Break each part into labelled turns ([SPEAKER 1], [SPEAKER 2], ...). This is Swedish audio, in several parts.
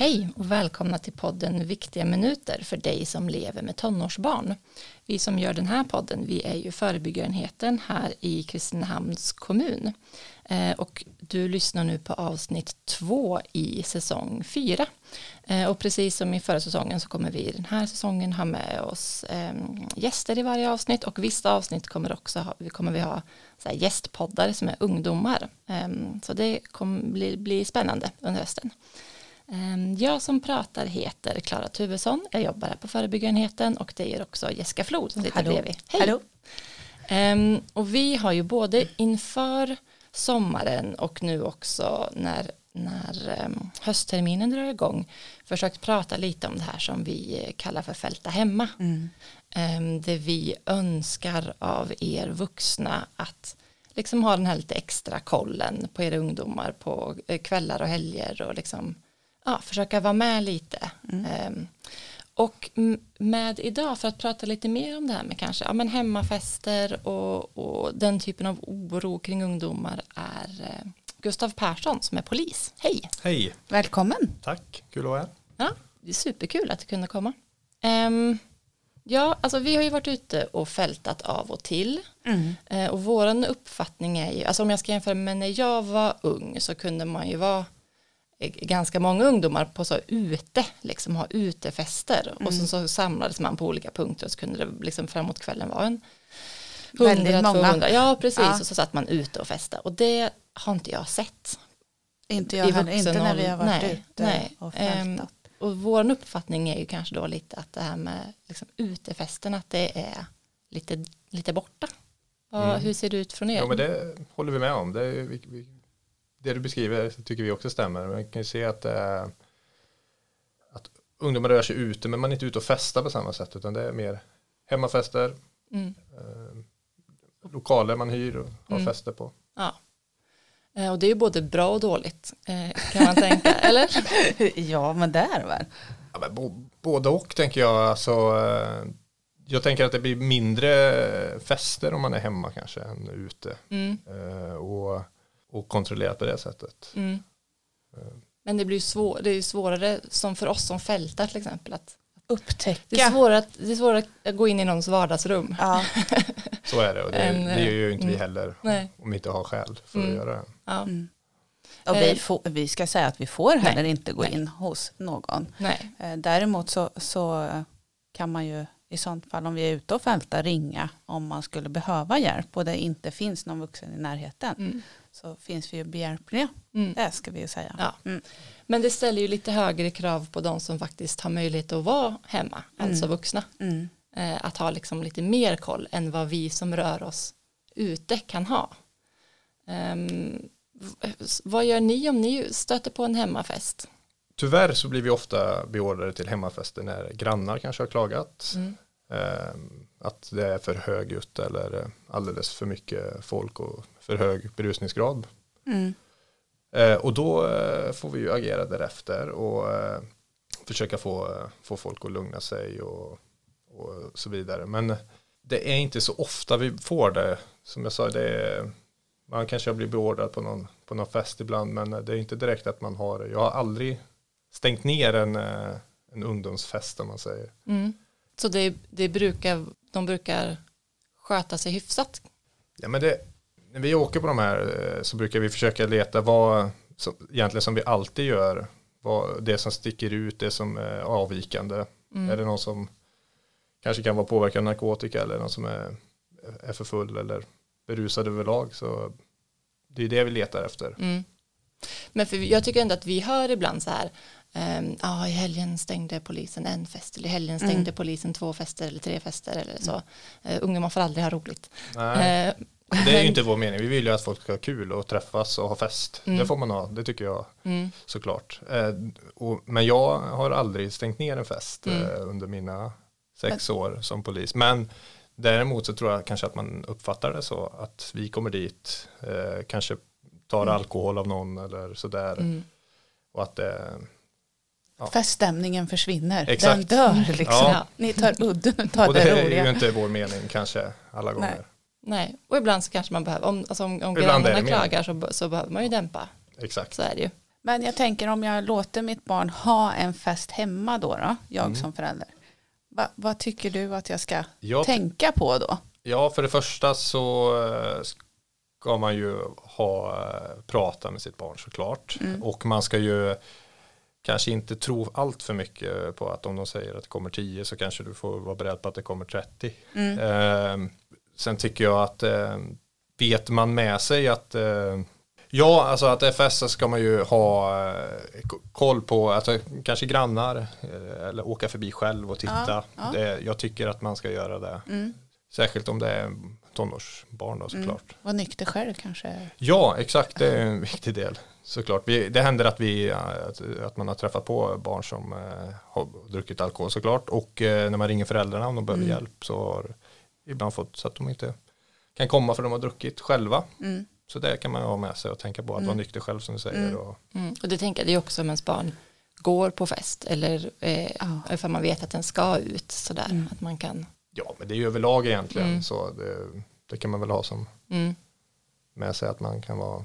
[SPEAKER 1] Hej och välkomna till podden Viktiga minuter för dig som lever med tonårsbarn. Vi som gör den här podden, vi är ju förebyggarenheten här i Kristinehamns kommun. Eh, och du lyssnar nu på avsnitt två i säsong fyra. Eh, och precis som i förra säsongen så kommer vi den här säsongen ha med oss ehm, gäster i varje avsnitt och vissa avsnitt kommer också ha, kommer vi ha så här gästpoddar som är ungdomar. Ehm, så det kommer bli, bli spännande under hösten. Ehm, jag som pratar heter Klara Tuvesson. Jag jobbar här på förebyggarenheten och det är också Jessica Flod som sitter
[SPEAKER 2] Hallå.
[SPEAKER 1] bredvid. Hej!
[SPEAKER 2] Hallå.
[SPEAKER 1] Ehm, och vi har ju både inför sommaren och nu också när, när um, höstterminen drar igång försökt prata lite om det här som vi kallar för fälta hemma.
[SPEAKER 2] Mm.
[SPEAKER 1] Um, det vi önskar av er vuxna att liksom ha den här lite extra kollen på era ungdomar på eh, kvällar och helger och liksom ja, försöka vara med lite. Um, och m- med idag för att prata lite mer om det här med kanske ja, men hemmafester och, och den typen av oro kring ungdomar är eh, Gustav Persson som är polis. Hej!
[SPEAKER 3] Hej,
[SPEAKER 2] Välkommen.
[SPEAKER 3] tack, kul att vara här.
[SPEAKER 1] Ja, det är superkul att du kunde komma. Ehm, ja, alltså vi har ju varit ute och fältat av och till.
[SPEAKER 2] Mm.
[SPEAKER 1] Eh, och våran uppfattning är ju, alltså om jag ska jämföra med när jag var ung så kunde man ju vara ganska många ungdomar på så ute, liksom ha utefester och
[SPEAKER 2] Mm.
[SPEAKER 1] så, samlades man på olika punkter och så kunde det liksom framåt kvällen vara en
[SPEAKER 2] Väldigt
[SPEAKER 1] 100,
[SPEAKER 2] många.
[SPEAKER 1] 200, ja precis
[SPEAKER 2] Ja.
[SPEAKER 1] och så satt man ute och festade och det har inte jag sett.
[SPEAKER 2] Inte jag heller, inte när vi har varit.
[SPEAKER 1] Nej,
[SPEAKER 2] ute
[SPEAKER 1] nej.
[SPEAKER 2] och
[SPEAKER 1] Ehm,
[SPEAKER 2] fältat.
[SPEAKER 1] Och vår uppfattning är ju kanske då lite att det här med liksom utefesten att det är lite, lite borta.
[SPEAKER 3] Mm.
[SPEAKER 1] Hur ser det ut från er?
[SPEAKER 3] Ja, men det håller vi med om. Det, är, vi, vi, det du beskriver tycker vi också stämmer. Man kan ju se att, eh, att ungdomar rör sig ute men man är inte ute och festar på samma sätt utan det är mer hemmafester,
[SPEAKER 1] Mm.
[SPEAKER 3] eh, lokaler man hyr och har
[SPEAKER 1] Mm.
[SPEAKER 3] fester på.
[SPEAKER 1] Ja. Eh, Och det är ju både bra och dåligt eh, kan man tänka, eller?
[SPEAKER 2] Ja, men där väl.
[SPEAKER 3] Ja, men bo, både och tänker jag. Alltså, eh, jag tänker att det blir mindre fester om man är hemma kanske än ute.
[SPEAKER 1] Mm.
[SPEAKER 3] Och, och kontrollerat på det sättet.
[SPEAKER 1] Mm. Men det blir ju svår, det är svårare som för oss som fältar till exempel att
[SPEAKER 2] Upptäcka.
[SPEAKER 1] det är, svårare att, det är svårare att gå in i någons vardagsrum.
[SPEAKER 2] Ja,
[SPEAKER 3] Så är det och det,
[SPEAKER 1] En,
[SPEAKER 3] det gör ju inte vi
[SPEAKER 1] mm.
[SPEAKER 3] heller
[SPEAKER 1] Nej.
[SPEAKER 3] om vi inte har skäl för
[SPEAKER 1] Mm.
[SPEAKER 3] att göra det.
[SPEAKER 1] Ja.
[SPEAKER 2] mm. Och vi,
[SPEAKER 1] Eh.
[SPEAKER 2] får, vi ska säga att vi får heller inte gå
[SPEAKER 1] Nej.
[SPEAKER 2] in hos någon.
[SPEAKER 1] Nej.
[SPEAKER 2] Eh, Däremot så, så kan man ju i sånt fall om vi är ute och fältar ringa om man skulle behöva hjälp och det inte finns någon vuxen i närheten
[SPEAKER 1] Mm.
[SPEAKER 2] så finns vi ju behjälpliga.
[SPEAKER 1] Mm.
[SPEAKER 2] Det ska vi ju säga.
[SPEAKER 1] Ja.
[SPEAKER 2] Mm.
[SPEAKER 1] Men det ställer ju lite högre krav på de som faktiskt har möjlighet att vara hemma, alltså
[SPEAKER 2] Mm.
[SPEAKER 1] vuxna.
[SPEAKER 2] Mm.
[SPEAKER 1] Eh, att ha liksom lite mer koll än vad vi som rör oss ute kan ha. V- vad gör ni om ni stöter på en hemmafest?
[SPEAKER 3] Tyvärr så blir vi ofta beordrade till hemmafester när grannar kanske har klagat.
[SPEAKER 1] Mm.
[SPEAKER 3] Eh, att det är för högljutt eller eh, alldeles för mycket folk och för hög berusningsgrad.
[SPEAKER 2] Mm.
[SPEAKER 3] Eh, och då eh, får vi ju agera därefter och eh, försöka få, få folk att lugna sig och, och så vidare. Men det är inte så ofta vi får det. Som jag sa, det är, man kanske blir beordrad på någon, på någon fest ibland men det är inte direkt att man har Jag har aldrig stängt ner en, eh, en ungdomsfest om man säger.
[SPEAKER 1] Mm. Så det, det brukar, de brukar sköta sig hyfsat?
[SPEAKER 3] Ja, men det, när vi åker på de här eh, så brukar vi försöka leta vad som, egentligen som vi alltid gör. Vad, det som sticker ut, det som är avvikande.
[SPEAKER 1] Mm.
[SPEAKER 3] Är det någon som kanske kan vara påverkad av narkotika eller någon som är, är för full eller berusad överlag. Så det är det vi letar efter.
[SPEAKER 1] Mm. Men för jag tycker ändå att vi hör ibland så här, ehm, ja i helgen stängde polisen en fest, eller i helgen stängde
[SPEAKER 2] Mm.
[SPEAKER 1] polisen två fester eller tre fester eller så. Uh, ungdomar får aldrig ha roligt.
[SPEAKER 3] Nej,
[SPEAKER 1] Eh,
[SPEAKER 3] det är ju inte vår mening. Vi vill ju att folk ska ha kul och träffas och ha fest.
[SPEAKER 1] Mm.
[SPEAKER 3] Det får man ha, det tycker jag
[SPEAKER 1] mm,
[SPEAKER 3] såklart. Eh, och, men jag har aldrig stängt ner en fest
[SPEAKER 1] Mm.
[SPEAKER 3] under mina sex år som polis. Men däremot så tror jag kanske att man uppfattar det så att vi kommer dit, kanske tar
[SPEAKER 1] Mm.
[SPEAKER 3] alkohol av någon eller sådär.
[SPEAKER 1] mm.
[SPEAKER 3] Och att det, Ja.
[SPEAKER 2] Feststämningen försvinner.
[SPEAKER 3] Exakt.
[SPEAKER 2] Den dör liksom.
[SPEAKER 3] Ja.
[SPEAKER 2] Ni tar udden, tar
[SPEAKER 3] och
[SPEAKER 2] det,
[SPEAKER 3] det är
[SPEAKER 2] roliga.
[SPEAKER 3] ju inte vår mening kanske alla gånger.
[SPEAKER 1] Nej, och ibland så kanske man behöver, om, alltså om, om
[SPEAKER 3] är
[SPEAKER 1] grannarna klagar så, så behöver man ju dämpa,
[SPEAKER 3] Exakt.
[SPEAKER 1] så är det ju.
[SPEAKER 2] Men jag tänker om jag låter mitt barn ha en fest hemma då, då jag
[SPEAKER 3] Mm.
[SPEAKER 2] som förälder. Va, vad tycker du att jag ska
[SPEAKER 3] Jag
[SPEAKER 2] tänka på då?
[SPEAKER 3] Ja, för det första så eh, ska man ju ha eh, prata med sitt barn såklart.
[SPEAKER 2] Mm.
[SPEAKER 3] Och man ska ju kanske inte tro allt för mycket på att om de säger att det kommer 10 så kanske du får vara beredd på att det kommer 30.
[SPEAKER 2] Mm.
[SPEAKER 3] Eh, sen tycker jag att eh, vet man med sig att eh, Ja, alltså att FS så ska man ju ha eh, koll på, alltså, kanske grannar eh, eller åka förbi själv och titta.
[SPEAKER 2] Ja, ja.
[SPEAKER 3] Det, jag tycker att man ska göra det.
[SPEAKER 2] Mm.
[SPEAKER 3] Särskilt om det är tonårsbarn då såklart.
[SPEAKER 2] Var nykter själv kanske.
[SPEAKER 3] Ja, exakt. Det är en viktig del. Såklart. Vi, det händer att, vi, att, att man har träffat på barn som eh, har druckit alkohol såklart. Och eh, när man ringer föräldrarna om de behöver
[SPEAKER 2] Mm.
[SPEAKER 3] hjälp så har ibland fått så att de inte kan komma för de har druckit själva.
[SPEAKER 2] Mm.
[SPEAKER 3] Så det kan man ha med sig och tänka på att vara nykter själv som du säger.
[SPEAKER 2] Mm.
[SPEAKER 3] Och,
[SPEAKER 1] Mm. Och det tänker jag också om ens barn går på fest eller eh,
[SPEAKER 2] Ja.
[SPEAKER 1] ifall man vet att den ska ut sådär.
[SPEAKER 2] Mm.
[SPEAKER 1] Att man kan,
[SPEAKER 3] ja, men det är ju överlag egentligen.
[SPEAKER 1] Mm.
[SPEAKER 3] Så det, det kan man väl ha som
[SPEAKER 1] mm.
[SPEAKER 3] med sig att man kan vara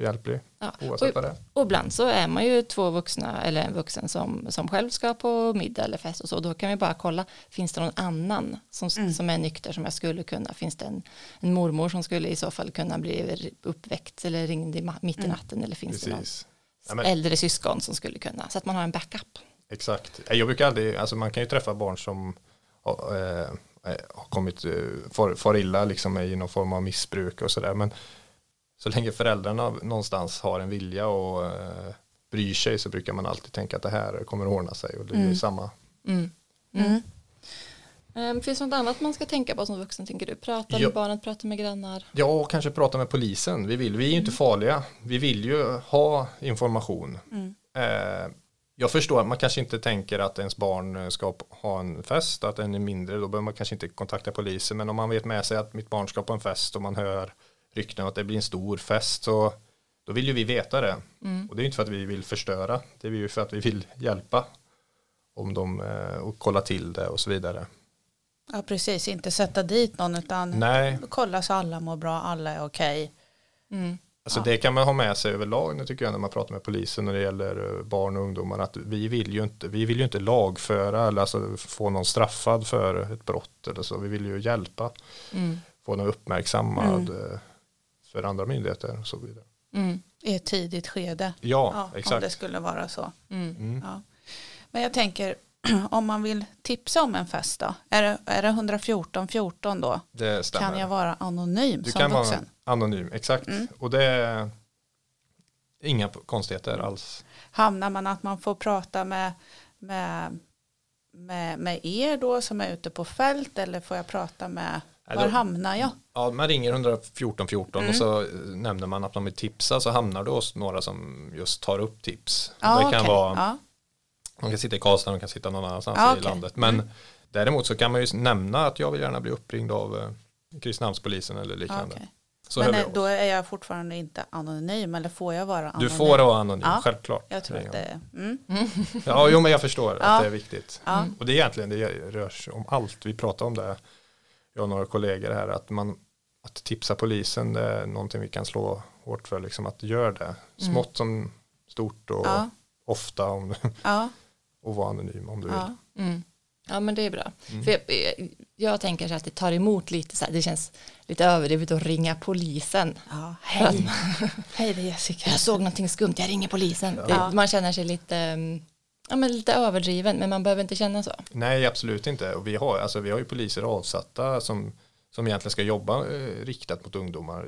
[SPEAKER 3] behjälplig
[SPEAKER 1] ja.
[SPEAKER 3] oavsett
[SPEAKER 1] och,
[SPEAKER 3] vad det är.
[SPEAKER 1] och ibland så är man ju två vuxna eller en vuxen som, som själv ska på middag eller fest och så. Då kan vi bara kolla, finns det någon annan som,
[SPEAKER 2] Mm.
[SPEAKER 1] som är nykter som jag skulle kunna? Finns det en, en mormor som skulle i så fall kunna bli uppväckt eller ringd i mitt i
[SPEAKER 2] Mm.
[SPEAKER 1] natten? Eller finns det någon
[SPEAKER 3] Precis. Ja, men-
[SPEAKER 1] äldre syskon som skulle kunna? Så att man har en backup.
[SPEAKER 3] Exakt. Jag brukar aldrig, alltså man kan ju träffa barn som har, eh, eh, har kommit, eh, far, far illa liksom i någon form av missbruk och sådär. Men så länge föräldrarna någonstans har en vilja och eh, bryr sig så brukar man alltid tänka att det här kommer att ordna sig och det är
[SPEAKER 2] Mm.
[SPEAKER 3] samma.
[SPEAKER 1] Mm.
[SPEAKER 2] Mm.
[SPEAKER 1] Um, finns det något annat man ska tänka på som vuxen tänker du? Prata
[SPEAKER 3] Ja.
[SPEAKER 1] med barnet, prata med grannar.
[SPEAKER 3] Ja, och kanske prata med polisen. Vi, vill, vi är ju inte farliga. Vi vill ju ha information.
[SPEAKER 2] Mm.
[SPEAKER 3] Eh, jag förstår att man kanske inte tänker att ens barn ska ha en fest, att den är mindre, då behöver man kanske inte kontakta polisen. Men om man vet med sig att mitt barn ska på en fest och man hör rykten om att det blir en stor fest så då vill ju vi veta det.
[SPEAKER 1] Mm.
[SPEAKER 3] Och det är inte för att vi vill förstöra, det är ju för att vi vill hjälpa om de eh, och kolla till det och så vidare.
[SPEAKER 2] Ja, precis. Inte sätta dit någon utan
[SPEAKER 3] Nej,
[SPEAKER 2] kolla så alla mår bra, alla är okej.
[SPEAKER 1] Mm.
[SPEAKER 3] Alltså
[SPEAKER 2] Ja.
[SPEAKER 3] det kan man ha med sig överlag nu tycker jag när man pratar med polisen när det gäller eh, barn och ungdomar att vi vill ju inte, vi vill ju inte lagföra eller alltså få någon straffad för ett brott eller så. Vi vill ju hjälpa,
[SPEAKER 1] Mm.
[SPEAKER 3] få någon uppmärksammad
[SPEAKER 2] Mm.
[SPEAKER 3] För andra myndigheter och så vidare.
[SPEAKER 1] Mm.
[SPEAKER 2] I ett tidigt skede.
[SPEAKER 3] Ja,
[SPEAKER 2] Ja, om
[SPEAKER 3] exakt.
[SPEAKER 2] det skulle vara så.
[SPEAKER 1] Mm.
[SPEAKER 3] Mm.
[SPEAKER 2] Ja. Men jag tänker, om man vill tipsa om en fest då? Är det, är det 114 14 då?
[SPEAKER 3] Det stämmer.
[SPEAKER 2] Kan jag vara anonym
[SPEAKER 3] du
[SPEAKER 2] som
[SPEAKER 3] kan
[SPEAKER 2] vuxen?
[SPEAKER 3] vara anonym, exakt.
[SPEAKER 2] Mm.
[SPEAKER 3] Och det är inga konstigheter alls.
[SPEAKER 2] Hamnar man att man får prata med, med, med, med er då som är ute på fält eller får jag prata med, var hamnar jag?
[SPEAKER 3] Ja, man ringer 114 14
[SPEAKER 2] Mm.
[SPEAKER 3] och så eh, nämner man att man vill tipsa så hamnar det hos några som just tar upp tips.
[SPEAKER 2] Ja,
[SPEAKER 3] det kan
[SPEAKER 2] okej.
[SPEAKER 3] vara
[SPEAKER 2] ja.
[SPEAKER 3] De kan sitta i Karlstad, de kan sitta någon annanstans
[SPEAKER 2] Ja,
[SPEAKER 3] i
[SPEAKER 2] okej.
[SPEAKER 3] landet. Men
[SPEAKER 2] Mm.
[SPEAKER 3] däremot så kan man ju nämna att jag vill gärna bli uppringd av eh, Kristinehamnspolisen eller liknande. Så
[SPEAKER 2] Men eh, då är jag fortfarande inte anonym eller får jag vara anonym?
[SPEAKER 3] Du får vara anonym,
[SPEAKER 2] Ja.
[SPEAKER 3] självklart.
[SPEAKER 2] Jag tror att det mm.
[SPEAKER 3] Ja, jo, men jag förstår
[SPEAKER 2] Ja.
[SPEAKER 3] att det är viktigt.
[SPEAKER 2] ja.
[SPEAKER 3] Och det är egentligen, det rör sig om allt. Vi pratar om det, jag och några kollegor här, att man att tipsa polisen det är någonting vi kan slå hårt för, liksom att gör det. Smått som stort och
[SPEAKER 2] Ja.
[SPEAKER 3] ofta om,
[SPEAKER 2] Ja.
[SPEAKER 3] och vara anonym om du vill.
[SPEAKER 2] Ja.
[SPEAKER 1] Mm. Ja men det är bra.
[SPEAKER 3] Mm.
[SPEAKER 1] För jag, jag, tänker så att det tar emot lite så här, det känns lite överdrivet att ringa polisen.
[SPEAKER 2] ja. Hej. Hej det är Jessica.
[SPEAKER 1] Jag såg någonting skumt, jag ringer polisen. Det, man känner sig lite, mm, ja, men lite överdriven men man behöver inte känna så.
[SPEAKER 3] Nej, absolut inte. Och vi, har, alltså, vi har ju poliser avsatta som, som egentligen ska jobba eh, riktat mot ungdomar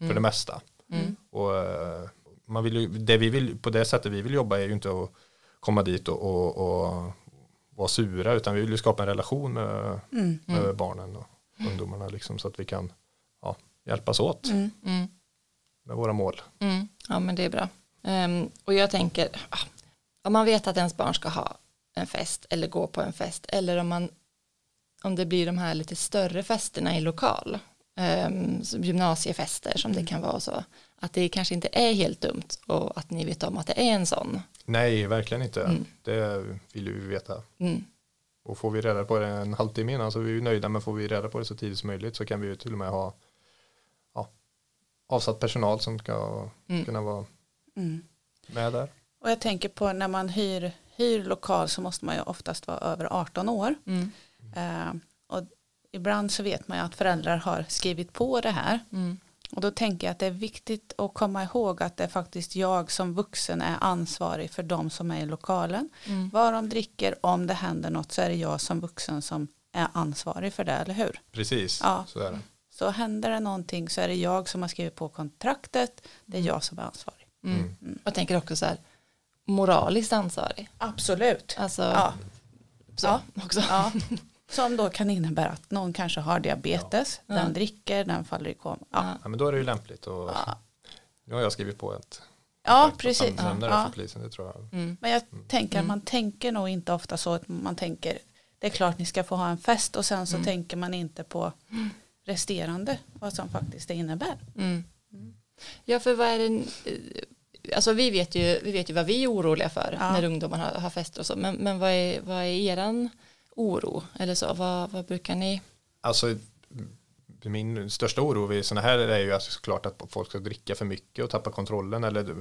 [SPEAKER 3] eh, för det mesta.
[SPEAKER 1] Mm.
[SPEAKER 3] Och, eh, man vill ju, det vi vill, på det sättet vi vill jobba är ju inte att komma dit och, och, och vara sura utan vi vill ju skapa en relation med,
[SPEAKER 2] Mm.
[SPEAKER 3] med barnen och ungdomarna liksom, så att vi kan ja, hjälpas åt
[SPEAKER 2] Mm.
[SPEAKER 1] Mm.
[SPEAKER 3] med våra mål.
[SPEAKER 1] Mm. Ja men det är bra. Ehm, och jag tänker, ah, om man vet att ens barn ska ha en fest eller gå på en fest eller om man om det blir de här lite större festerna i lokal um, gymnasiefester som det kan vara och så att det kanske inte är helt dumt och att ni vet om att det är en sån
[SPEAKER 3] Nej, verkligen inte.
[SPEAKER 1] Mm.
[SPEAKER 3] Det vill vi veta.
[SPEAKER 1] mm.
[SPEAKER 3] Och får vi reda på det en halvtimme innan så är vi ju nöjda men får vi reda på det så tidigt som möjligt så kan vi ju till och med ha ja, avsatt personal som ska
[SPEAKER 1] Mm.
[SPEAKER 3] kunna vara
[SPEAKER 2] Mm.
[SPEAKER 3] med där.
[SPEAKER 2] Och jag tänker på när man hyr, hyr lokal så måste man ju oftast vara över 18 år.
[SPEAKER 1] Mm.
[SPEAKER 2] Eh, och ibland så vet man ju att föräldrar har skrivit på det här.
[SPEAKER 1] Mm.
[SPEAKER 2] Och då tänker jag att det är viktigt att komma ihåg att det är faktiskt jag som vuxen är ansvarig för de som är i lokalen.
[SPEAKER 1] Mm.
[SPEAKER 2] Vad de dricker, om det händer något så är det jag som vuxen som är ansvarig för det, eller hur?
[SPEAKER 3] Precis,
[SPEAKER 2] Ja.
[SPEAKER 3] så är det.
[SPEAKER 2] Så händer det någonting så är det jag som har skrivit på kontraktet, det är jag som är ansvarig.
[SPEAKER 1] Mm. Jag tänker också så här moraliskt ansvarig.
[SPEAKER 2] Absolut.
[SPEAKER 1] Alltså
[SPEAKER 2] Ja.
[SPEAKER 1] så
[SPEAKER 2] Ja.
[SPEAKER 1] också.
[SPEAKER 2] Ja. Som då kan innebära att någon kanske har diabetes,
[SPEAKER 1] Ja.
[SPEAKER 2] den dricker, den faller i koma. Ja,
[SPEAKER 1] Ja.
[SPEAKER 3] Ja, men då är det ju lämpligt och
[SPEAKER 2] ja.
[SPEAKER 3] nu har jag skrivit på ett
[SPEAKER 2] ja precis. Ja.
[SPEAKER 3] för polisen, det tror jag.
[SPEAKER 1] Mm.
[SPEAKER 2] Men jag tänker att
[SPEAKER 1] Mm.
[SPEAKER 2] man tänker nog inte ofta så att man tänker det är klart ni ska få ha en fest och sen så
[SPEAKER 1] Mm.
[SPEAKER 2] tänker man inte på resterande vad som faktiskt det innebär.
[SPEAKER 1] Mm. Ja, för vad är det, eh, alltså vi vet ju, vi vet ju vad vi är oroliga för
[SPEAKER 2] Ja.
[SPEAKER 1] när ungdomar har, har fester och så, men, men vad, är, vad är eran oro eller så, vad, vad brukar ni?
[SPEAKER 3] Alltså min största oro vid sådana här är ju alltså såklart att folk ska dricka för mycket och tappa kontrollen eller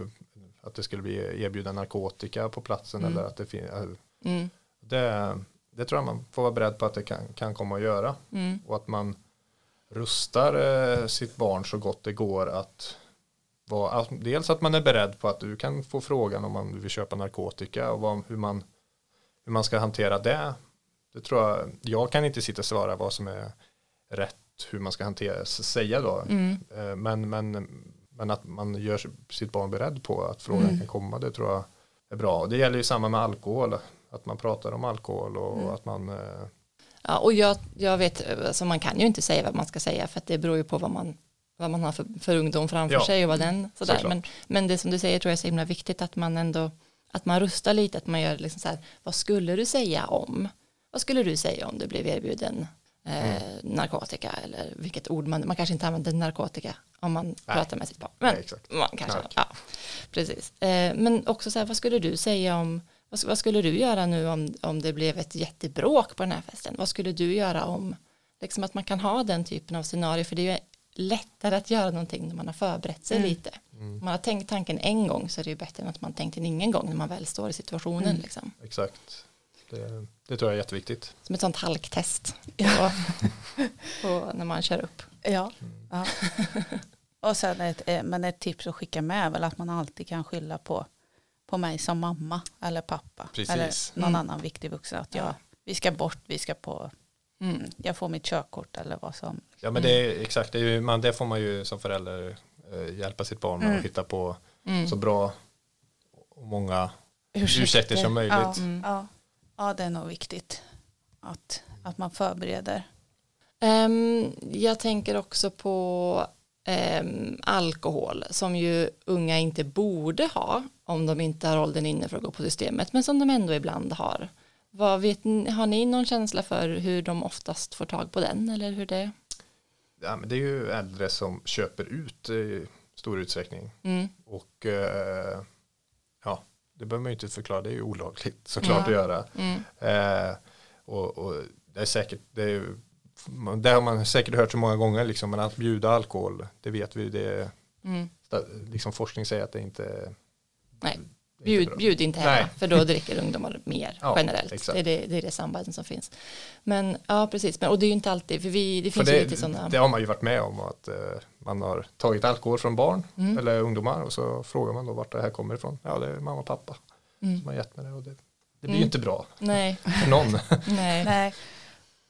[SPEAKER 3] att det skulle bli erbjuda narkotika på platsen
[SPEAKER 1] Mm.
[SPEAKER 3] eller att det finns
[SPEAKER 1] Mm.
[SPEAKER 3] det, det tror jag man får vara beredd på att det kan, kan komma att göra
[SPEAKER 1] Mm.
[SPEAKER 3] och att man rustar eh, sitt barn så gott det går att vara, alltså, dels att man är beredd på att du kan få frågan om man vill köpa narkotika och vad, hur, man, hur man ska hantera det. Det tror jag, jag kan inte sitta och svara vad som är rätt, hur man ska hantera, säga då.
[SPEAKER 1] Mm.
[SPEAKER 3] Eh, Men, men, men att man gör sitt barn beredd på att frågan
[SPEAKER 1] Mm.
[SPEAKER 3] kan komma, det tror jag är bra. Och det gäller ju samma med alkohol, att man pratar om alkohol och
[SPEAKER 1] Mm.
[SPEAKER 3] att man eh,
[SPEAKER 1] Ja, och jag, jag vet, alltså man kan ju inte säga vad man ska säga för att det beror ju på vad man, vad man har för, för ungdom framför
[SPEAKER 3] Ja,
[SPEAKER 1] sig och vad den sådär.
[SPEAKER 3] såklart.
[SPEAKER 1] Men, men det som du säger tror jag är så himla viktigt att man ändå, att man rustar lite, att man gör liksom så här, vad skulle du säga om, vad skulle du säga om du blev erbjuden eh, narkotika eller vilket ord man, man kanske inte använder narkotika om man pratar med sitt barn. Men
[SPEAKER 3] Nej,
[SPEAKER 1] man kanske, ja, precis. Eh, men också så här, vad skulle du säga om, vad, vad skulle du göra nu om, om det blev ett jättebråk på den här festen? Vad skulle du göra om, liksom att man kan ha den typen av scenario, för det är ju lättare att göra någonting när man har förberett sig
[SPEAKER 2] Mm.
[SPEAKER 1] lite. Om man har tänkt tanken en gång så är det ju bättre än att man tänkt den ingen gång när man väl står i situationen.
[SPEAKER 2] Mm.
[SPEAKER 1] Liksom.
[SPEAKER 3] exakt. Det, det tror jag är jätteviktigt.
[SPEAKER 1] Som ett sånt halktest
[SPEAKER 2] Ja.
[SPEAKER 1] på när man kör upp.
[SPEAKER 2] Ja. ja. Och sen ett, eh, men ett tips att skicka med är väl att man alltid kan skylla på, på mig som mamma eller pappa.
[SPEAKER 3] Precis.
[SPEAKER 2] Eller någon
[SPEAKER 1] Mm.
[SPEAKER 2] annan viktig vuxen. Att jag,
[SPEAKER 1] Ja.
[SPEAKER 2] vi ska bort, vi ska på,
[SPEAKER 1] Mm.
[SPEAKER 2] jag får mitt körkort eller vad som.
[SPEAKER 3] Ja men det är exakt, det, är ju, man, det får man ju som förälder eh, hjälpa sitt barn med
[SPEAKER 2] Mm.
[SPEAKER 3] att hitta på
[SPEAKER 1] Mm.
[SPEAKER 3] så bra och många ursäkter som möjligt.
[SPEAKER 2] Ja,
[SPEAKER 1] Mm.
[SPEAKER 2] ja. ja, det är nog viktigt att, att man förbereder.
[SPEAKER 1] Ehm, jag tänker också på ehm, alkohol som ju unga inte borde ha om de inte har åldern inne för att gå på systemet men som de ändå ibland har. Vad vet, har ni någon känsla för hur de oftast får tag på den eller hur det
[SPEAKER 3] Ja, men det är ju äldre som köper ut i stor utsträckning
[SPEAKER 1] mm.
[SPEAKER 3] och eh, ja, det behöver man ju inte förklara, det är ju olagligt såklart
[SPEAKER 1] Ja.
[SPEAKER 3] att göra.
[SPEAKER 1] Mm.
[SPEAKER 3] Eh, och, och det är säkert, det, är, det har man säkert hört så många gånger liksom, men att bjuda alkohol, det vet vi, det
[SPEAKER 1] Mm.
[SPEAKER 3] liksom forskning säger att det inte
[SPEAKER 1] Nej,
[SPEAKER 3] är inte
[SPEAKER 1] Bjud, bjud inte hemma,
[SPEAKER 3] Nej.
[SPEAKER 1] för då dricker ungdomar mer
[SPEAKER 3] Ja,
[SPEAKER 1] generellt.
[SPEAKER 3] exakt.
[SPEAKER 1] Det är det, det är det sambanden som finns. Men ja, precis. Men, och det är ju inte alltid, för vi, det
[SPEAKER 3] För
[SPEAKER 1] finns ju
[SPEAKER 3] det,
[SPEAKER 1] lite sådana.
[SPEAKER 3] det har man ju varit med om att eh, man har tagit alkohol från barn
[SPEAKER 1] Mm.
[SPEAKER 3] eller ungdomar och så frågar man då vart det här kommer ifrån. Ja, det är mamma och pappa
[SPEAKER 1] Mm.
[SPEAKER 3] som har gett mig det och det, det blir
[SPEAKER 1] Mm.
[SPEAKER 3] ju inte bra
[SPEAKER 1] Nej,
[SPEAKER 3] för någon.
[SPEAKER 1] nej.
[SPEAKER 2] Nej.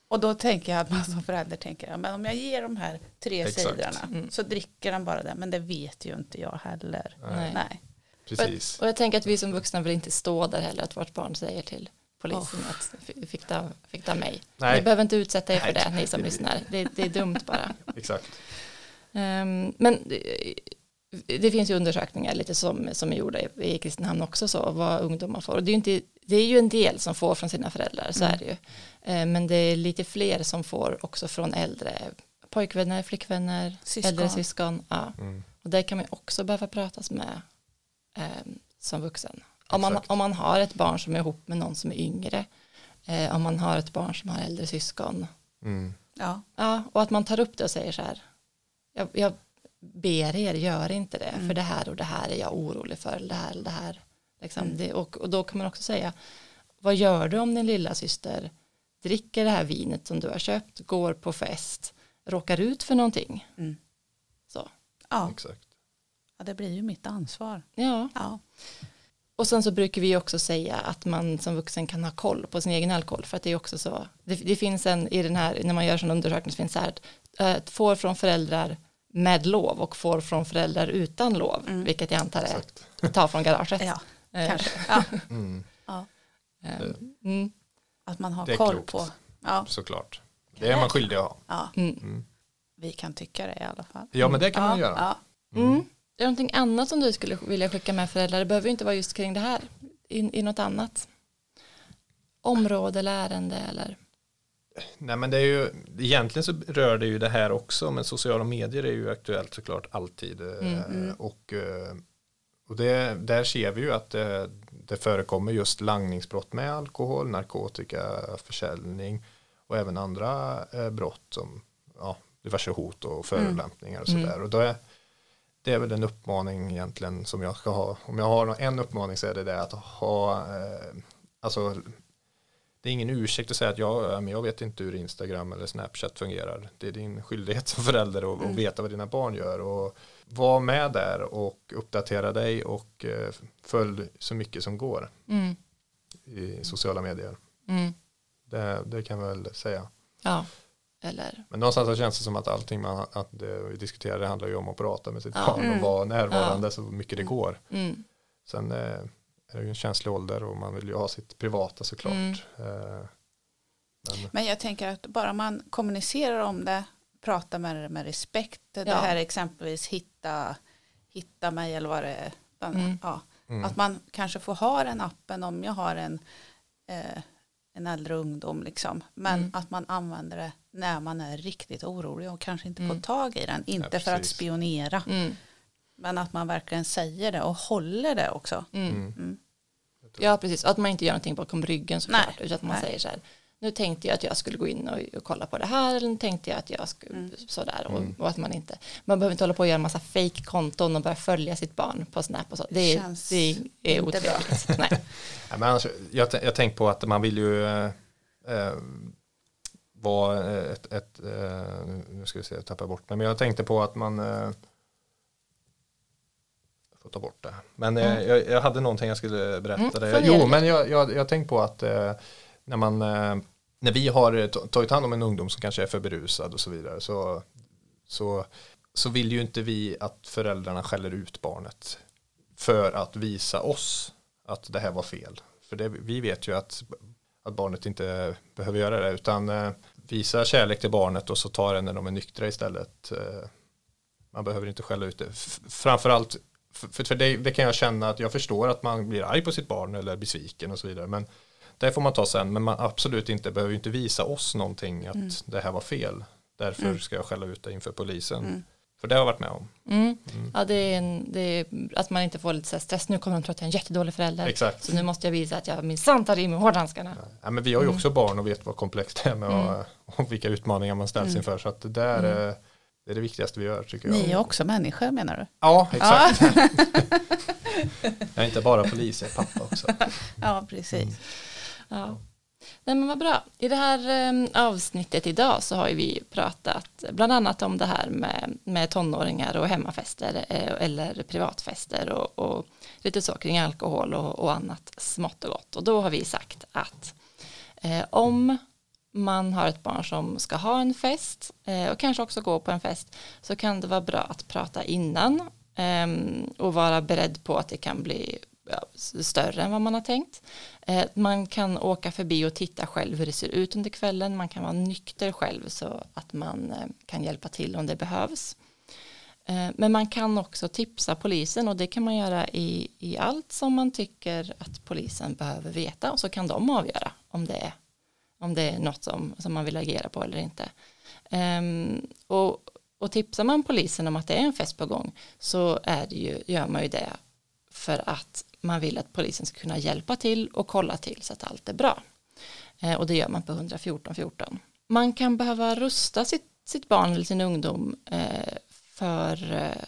[SPEAKER 2] Och då tänker jag att man som förälder tänker, ja, men om jag ger de här tre
[SPEAKER 3] Exakt.
[SPEAKER 2] sidorna
[SPEAKER 1] Mm.
[SPEAKER 2] så dricker den bara det, men det vet ju inte jag heller.
[SPEAKER 1] Nej.
[SPEAKER 2] Nej.
[SPEAKER 3] Precis.
[SPEAKER 1] Och jag tänker att vi som vuxna vill inte stå där heller att vårt barn säger till polisen att f- fick du, fick av mig.
[SPEAKER 3] Nej.
[SPEAKER 1] Ni behöver inte utsätta er för
[SPEAKER 3] Nej.
[SPEAKER 1] det, ni som lyssnar. Det, det är dumt bara.
[SPEAKER 3] Exakt.
[SPEAKER 1] Ehm, men eh, det finns ju undersökningar lite som, som är gjorda i, i Kristinehamn också så vad ungdomar får. Och det är, ju inte, det är ju en del som får från sina föräldrar, så
[SPEAKER 2] Mm.
[SPEAKER 1] är det ju. Eh, men det är lite fler som får också från äldre pojkvänner, flickvänner,
[SPEAKER 2] Syskon.
[SPEAKER 1] äldre syskon. Ja.
[SPEAKER 3] Mm.
[SPEAKER 1] Och det kan man också behöva pratas med eh, som vuxen. Om man,
[SPEAKER 3] Exakt.
[SPEAKER 1] om man har ett barn som är ihop med någon som är yngre, eh, om man har ett barn som har äldre syskon,
[SPEAKER 3] Mm.
[SPEAKER 2] Ja.
[SPEAKER 1] ja, och att man tar upp det och säger så här, jag, jag, ber er, gör inte det,
[SPEAKER 2] Mm.
[SPEAKER 1] för det här och det här är jag orolig för, eller det här eller det här. Liksom. Det, och, och då kan man också säga, vad gör du om din lilla syster dricker det här vinet som du har köpt, går på fest, råkar ut för någonting?
[SPEAKER 2] Mm.
[SPEAKER 1] Så.
[SPEAKER 2] Ja,
[SPEAKER 3] Exakt.
[SPEAKER 2] Ja, det blir ju mitt ansvar.
[SPEAKER 1] Ja,
[SPEAKER 2] Ja.
[SPEAKER 1] och sen så brukar vi också säga att man som vuxen kan ha koll på sin egen alkohol, för att det är också så, det, det finns en, i den här, när man gör sån undersökning så finns det här, eh, får från föräldrar med lov och får från föräldrar utan lov,
[SPEAKER 2] Mm.
[SPEAKER 1] vilket jag antar är
[SPEAKER 3] Exakt.
[SPEAKER 1] ta från garaget.
[SPEAKER 2] ja,
[SPEAKER 1] Eh,
[SPEAKER 2] kanske. Ja.
[SPEAKER 3] Mm,
[SPEAKER 1] eh, mm,
[SPEAKER 2] Att man har
[SPEAKER 3] Det är
[SPEAKER 2] koll
[SPEAKER 3] klokt.
[SPEAKER 2] på. Ja,
[SPEAKER 3] såklart. Det är man skyldig att ha.
[SPEAKER 2] ja,
[SPEAKER 1] mm.
[SPEAKER 3] Mm.
[SPEAKER 2] vi kan tycka det i alla fall.
[SPEAKER 3] Ja, men det kan man
[SPEAKER 2] ja,
[SPEAKER 3] göra.
[SPEAKER 1] Är det någonting annat som du skulle vilja skicka med föräldrar? Det behöver ju inte vara just kring det här, i, i något annat område eller ärende eller?
[SPEAKER 3] Nej men det är ju, egentligen så rör det ju det här också, men sociala medier är ju aktuellt såklart alltid. eh,
[SPEAKER 1] Mm,
[SPEAKER 2] mm.
[SPEAKER 3] Och, eh, och det, där ser vi ju att det, det förekommer just langningsbrott med alkohol, narkotika, försäljning och även andra eh, brott som ja, diverse hot och förolämpningar och
[SPEAKER 1] Mm.
[SPEAKER 3] sådär. Och då är, det är väl en uppmaning egentligen som jag ska ha. Om jag har en uppmaning så är det det att ha, eh, alltså det är ingen ursäkt att säga att jag, men jag vet inte hur Instagram eller Snapchat fungerar. Det är din skyldighet som förälder att,
[SPEAKER 2] Mm.
[SPEAKER 3] veta vad dina barn gör och var med där och uppdatera dig och eh, följ så mycket som går
[SPEAKER 1] Mm.
[SPEAKER 3] i sociala medier.
[SPEAKER 1] Mm.
[SPEAKER 3] Det, det kan jag väl säga.
[SPEAKER 1] Ja, eller
[SPEAKER 3] Men någonstans så känns det som att allting man, att det vi diskuterar det handlar ju om att prata med sitt
[SPEAKER 1] Ja.
[SPEAKER 3] barn
[SPEAKER 2] Mm.
[SPEAKER 3] och vara närvarande så mycket det går.
[SPEAKER 1] mm.
[SPEAKER 3] Sen eh, är det ju en känslig ålder och man vill ju ha sitt privata såklart.
[SPEAKER 1] Mm.
[SPEAKER 3] Eh, men,
[SPEAKER 2] Men jag tänker att bara man kommunicerar om det, pratar med det med respekt, det
[SPEAKER 1] Ja.
[SPEAKER 2] här exempelvis hitta, hitta mig eller vad det är. Den,
[SPEAKER 1] Mm.
[SPEAKER 2] ja.
[SPEAKER 3] mm.
[SPEAKER 2] Att man kanske får ha den appen om jag har en, eh, en äldre ungdom liksom. Men
[SPEAKER 1] Mm.
[SPEAKER 2] att man använder det när man är riktigt orolig och kanske inte
[SPEAKER 1] Mm.
[SPEAKER 2] får tag i den. Inte
[SPEAKER 3] Ja,
[SPEAKER 2] för att spionera.
[SPEAKER 1] Mm.
[SPEAKER 2] Men att man verkligen säger det och håller det också.
[SPEAKER 1] Mm.
[SPEAKER 3] Mm.
[SPEAKER 2] Mm.
[SPEAKER 1] Ja, precis. Att man inte gör någonting bakom ryggen såklart.
[SPEAKER 2] Nej,
[SPEAKER 1] Utan att man
[SPEAKER 2] nej.
[SPEAKER 1] säger så här. Nu tänkte jag att jag skulle gå in och, och kolla på det här. Eller nu tänkte jag att jag skulle
[SPEAKER 2] Mm.
[SPEAKER 1] sådär. Och,
[SPEAKER 3] Mm.
[SPEAKER 1] och att man inte. Man behöver inte hålla på och göra en massa fake-konton och börja följa sitt barn på Snap och så. Det är,
[SPEAKER 2] Känns
[SPEAKER 1] det är otrevligt. Nej.
[SPEAKER 3] Ja, men annars, jag, t- jag tänker på att man vill ju eh, eh, vara ett, ett eh, nu ska vi se, jag tappar bort mig, men jag tänkte på att man eh, jag får ta bort det. Men eh,
[SPEAKER 1] Mm.
[SPEAKER 3] jag, jag hade någonting jag skulle berätta.
[SPEAKER 1] Mm,
[SPEAKER 3] det. Jo, men jag, jag, jag tänkte på att när man eh, när vi har eh, tagit hand om en ungdom som kanske är för berusad och så vidare så, så, så vill ju inte vi att föräldrarna skäller ut barnet för att visa oss att det här var fel. För det, vi vet ju att, att barnet inte behöver göra det utan eh, visa kärlek till barnet och så ta det när de är nyktra istället. Man behöver inte skälla ut det. Framförallt, för, för det, det kan jag känna att jag förstår att man blir arg på sitt barn eller besviken och så vidare. Men det får man ta sen. Men man absolut inte behöver ju inte visa oss någonting att
[SPEAKER 2] Mm.
[SPEAKER 3] det här var fel. Därför
[SPEAKER 2] Mm.
[SPEAKER 3] ska jag skälla ut det inför polisen.
[SPEAKER 2] Mm.
[SPEAKER 3] För det har jag varit med om.
[SPEAKER 1] Mm.
[SPEAKER 3] Mm.
[SPEAKER 1] Ja, det är, en, det är att man inte får lite stress. Nu kommer de tro att jag är en jättedålig förälder.
[SPEAKER 3] Exakt.
[SPEAKER 1] Så nu måste jag visa att jag minsann tar i med hårdhandskarna.
[SPEAKER 3] Ja, men vi har ju
[SPEAKER 1] Mm.
[SPEAKER 3] också barn och vet vad komplext det är med
[SPEAKER 1] Mm.
[SPEAKER 3] och, och vilka utmaningar man ställs
[SPEAKER 2] Mm.
[SPEAKER 3] inför. Så att det där
[SPEAKER 1] Mm.
[SPEAKER 3] är, det är det viktigaste vi gör tycker jag.
[SPEAKER 2] Ni är också människor menar du?
[SPEAKER 3] Ja, exakt. jag är inte bara polis, jag är pappa också.
[SPEAKER 2] Ja, precis.
[SPEAKER 1] Ja. Nej men vad bra. I det här eh, avsnittet idag så har vi pratat bland annat om det här med, med tonåringar och hemmafester eh, eller privatfester och, och lite så kring alkohol och, och annat smått och gott. Och då har vi sagt att eh, om man har ett barn som ska ha en fest eh, och kanske också gå på en fest så kan det vara bra att prata innan eh, och vara beredd på att det kan bli större än vad man har tänkt. Eh, man kan åka förbi och titta själv hur det ser ut under kvällen. Man kan vara nykter själv så att man eh, kan hjälpa till om det behövs. Eh, men man kan också tipsa polisen och det kan man göra i, i allt som man tycker att polisen behöver veta och så kan de avgöra om det är, om det är något som, som man vill agera på eller inte. Um, och, och tipsar man polisen om att det är en fest på gång så är det ju, gör man ju det för att man vill att polisen ska kunna hjälpa till och kolla till så att allt är bra. Eh, och det gör man på 114 14. Man kan behöva rusta sitt, sitt barn eller sin ungdom eh, för, eh,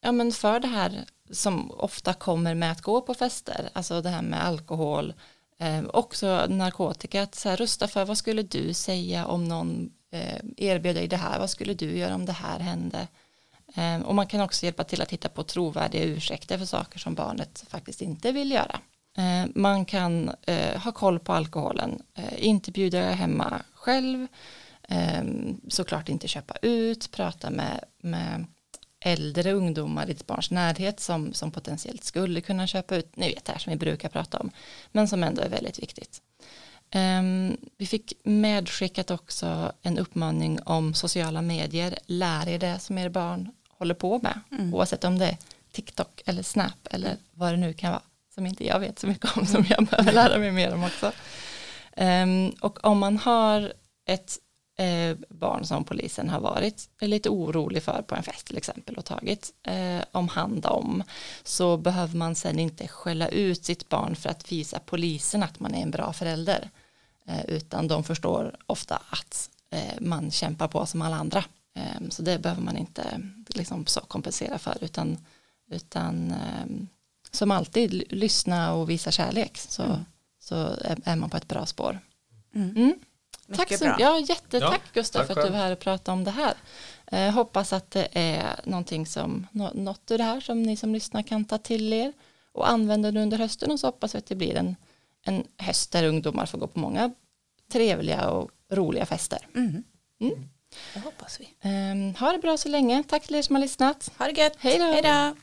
[SPEAKER 1] ja, men för det här som ofta kommer med att gå på fester, alltså det här med alkohol, eh, också narkotika, att så här, rusta för vad skulle du säga om någon eh, erbjöd dig det här, vad skulle du göra om det här hände? Ehm, och man kan också hjälpa till att hitta på trovärdiga ursäkter för saker som barnet faktiskt inte vill göra. Ehm, man kan eh, ha koll på alkoholen, eh, inte bjuda hemma själv, ehm, såklart inte köpa ut, prata med, med äldre ungdomar i ditt barns närhet som, som potentiellt skulle kunna köpa ut, ni vet det här som vi brukar prata om, men som ändå är väldigt viktigt. Um, vi fick medskickat också en uppmaning om sociala medier, lär er det som er barn håller på med, mm. oavsett om det är TikTok eller Snap eller vad det nu kan vara, som inte jag vet så mycket om, som jag behöver lära mig mer om också. Um, och om man har ett eh, barn som polisen har varit lite orolig för på en fest till exempel och tagit eh, om hand om så behöver man sen inte skälla ut sitt barn för att visa polisen att man är en bra förälder eh, utan de förstår ofta att eh, man kämpar på som alla andra så det behöver man inte liksom så kompensera för utan, utan eh, som alltid lyssna och visa kärlek så, mm. så är, man på ett bra spår. Mm. Mm. Tack så mycket. Ja, jättetack ja, Gustav för att du var här och pratade om det här. Eh, hoppas att det är någonting som, något ur det här som ni som lyssnar kan ta till er och använda under hösten och så hoppas vi att det blir en, en höst där ungdomar får gå på många trevliga och roliga fester. Mm.
[SPEAKER 2] Mm. Det hoppas vi.
[SPEAKER 1] Eh, ha det bra så länge. Tack till er som har lyssnat.
[SPEAKER 2] Ha det gött.
[SPEAKER 1] Hej då.